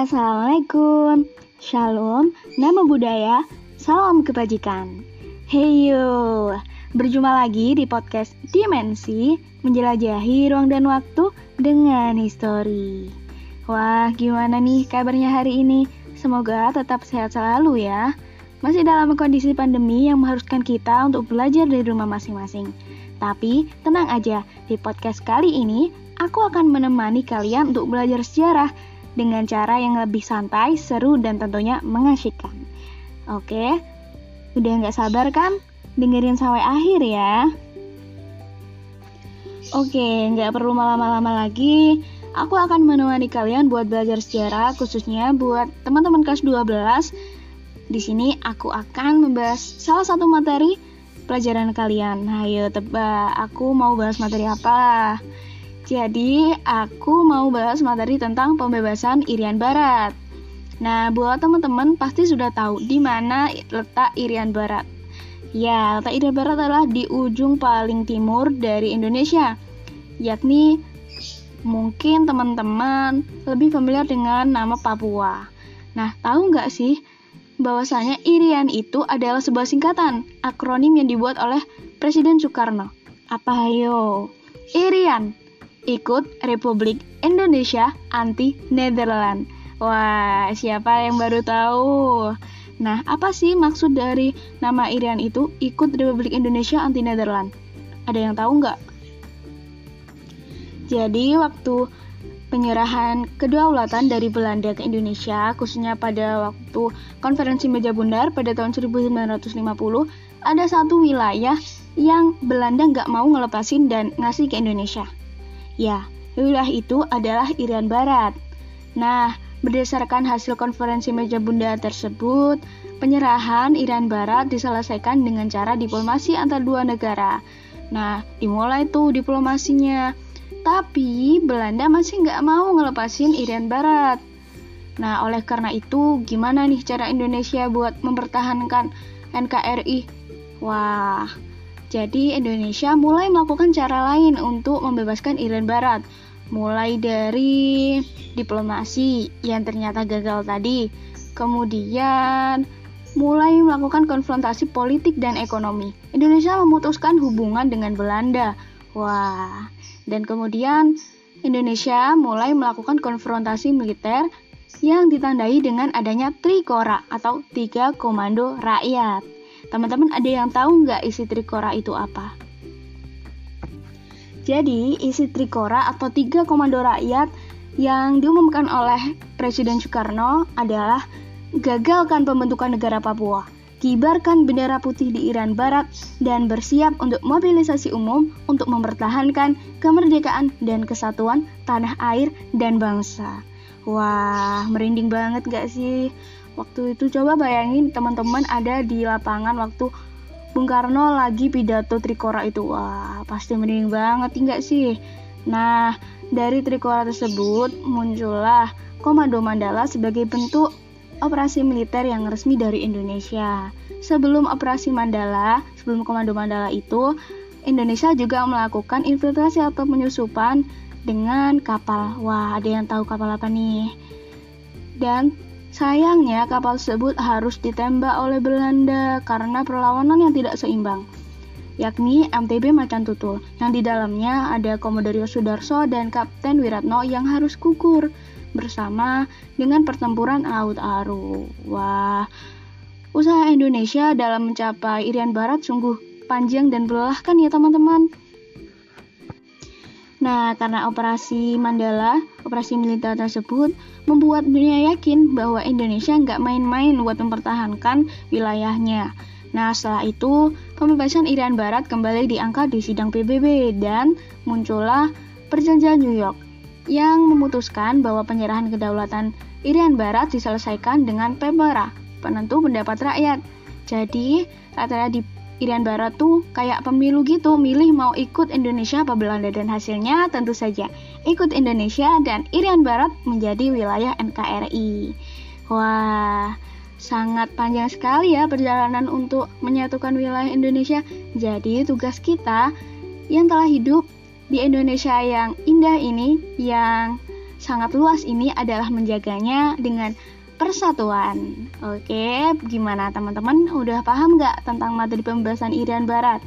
Assalamualaikum, Shalom, nama budaya, salam kebajikan. Heyo, berjumpa lagi di podcast Dimensi menjelajahi ruang dan waktu dengan histori. Wah, gimana nih kabarnya hari ini? Semoga tetap sehat selalu ya. Masih dalam kondisi pandemi yang mengharuskan kita untuk belajar dari rumah masing-masing. Tapi tenang aja, di podcast kali ini aku akan menemani kalian untuk belajar sejarah dengan cara yang lebih santai, seru, dan tentunya mengasyikkan. Oke, udah nggak sabar kan? Dengerin sampai akhir ya. Oke, nggak perlu lama-lama lagi. Aku akan menemani kalian buat belajar sejarah, khususnya buat teman-teman kelas 12. Di sini aku akan membahas salah satu materi pelajaran kalian. Ayo tebak, aku mau bahas materi apa? Jadi, aku mau bahas materi tentang pembebasan Irian Barat. Nah, buat teman-teman pasti sudah tahu di mana letak Irian Barat. Ya, letak Irian Barat adalah di ujung paling timur dari Indonesia, yakni mungkin teman-teman lebih familiar dengan nama Papua. Nah, tahu nggak sih bahwasanya Irian itu adalah sebuah singkatan akronim yang dibuat oleh Presiden Soekarno. Apa ayo? Irian ikut Republik Indonesia anti Netherlands. Wah, siapa yang baru tahu? Nah, apa sih maksud dari nama Irian itu ikut Republik Indonesia anti Netherlands? Ada yang tahu nggak? Jadi, waktu penyerahan kedaulatan dari Belanda ke Indonesia, khususnya pada waktu konferensi meja bundar pada tahun 1950, ada satu wilayah yang Belanda nggak mau ngelepasin dan ngasih ke Indonesia. Ya, wilayah itu adalah Irian Barat. Nah, berdasarkan hasil konferensi meja bunda tersebut, penyerahan Irian Barat diselesaikan dengan cara diplomasi antar dua negara. Nah, dimulai tuh diplomasinya. Tapi Belanda masih nggak mau ngelepasin Irian Barat. Nah, oleh karena itu, gimana nih cara Indonesia buat mempertahankan NKRI? Wah, jadi Indonesia mulai melakukan cara lain untuk membebaskan Irian Barat, mulai dari diplomasi yang ternyata gagal tadi, kemudian mulai melakukan konfrontasi politik dan ekonomi. Indonesia memutuskan hubungan dengan Belanda. Wah, dan kemudian Indonesia mulai melakukan konfrontasi militer yang ditandai dengan adanya Trikora atau tiga komando rakyat. Teman-teman ada yang tahu nggak isi Trikora itu apa? Jadi, isi Trikora atau tiga komando rakyat yang diumumkan oleh Presiden Soekarno adalah gagalkan pembentukan negara Papua, kibarkan bendera putih di Iran Barat, dan bersiap untuk mobilisasi umum untuk mempertahankan kemerdekaan dan kesatuan tanah air dan bangsa. Wah, merinding banget gak sih? Waktu itu coba bayangin teman-teman ada di lapangan waktu Bung Karno lagi pidato Trikora itu. Wah, pasti mending banget enggak sih? Nah, dari Trikora tersebut muncullah Komando Mandala sebagai bentuk operasi militer yang resmi dari Indonesia. Sebelum operasi Mandala, sebelum Komando Mandala itu, Indonesia juga melakukan infiltrasi atau penyusupan dengan kapal. Wah, ada yang tahu kapal apa nih? Dan Sayangnya kapal tersebut harus ditembak oleh Belanda karena perlawanan yang tidak seimbang, yakni MTB Macan Tutul, yang di dalamnya ada Komodorio Sudarso dan Kapten Wiratno yang harus gugur bersama dengan pertempuran Laut Aru. Wah, usaha Indonesia dalam mencapai Irian Barat sungguh panjang dan melelahkan ya teman-teman. Nah, karena operasi Mandala, operasi militer tersebut membuat dunia yakin bahwa Indonesia nggak main-main buat mempertahankan wilayahnya. Nah, setelah itu, pembebasan Irian Barat kembali diangkat di sidang PBB dan muncullah perjanjian New York yang memutuskan bahwa penyerahan kedaulatan Irian Barat diselesaikan dengan PEMERA, penentu pendapat rakyat. Jadi, rata-rata di Irian Barat tuh kayak pemilu gitu, milih mau ikut Indonesia apa Belanda dan hasilnya tentu saja ikut Indonesia dan Irian Barat menjadi wilayah NKRI. Wah, sangat panjang sekali ya perjalanan untuk menyatukan wilayah Indonesia. Jadi tugas kita yang telah hidup di Indonesia yang indah ini, yang sangat luas ini adalah menjaganya dengan persatuan. Oke, gimana teman-teman? Udah paham nggak tentang materi pembahasan Irian Barat?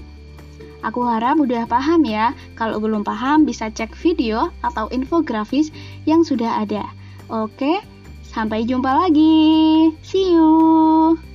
Aku harap udah paham ya. Kalau belum paham bisa cek video atau infografis yang sudah ada. Oke, sampai jumpa lagi. See you.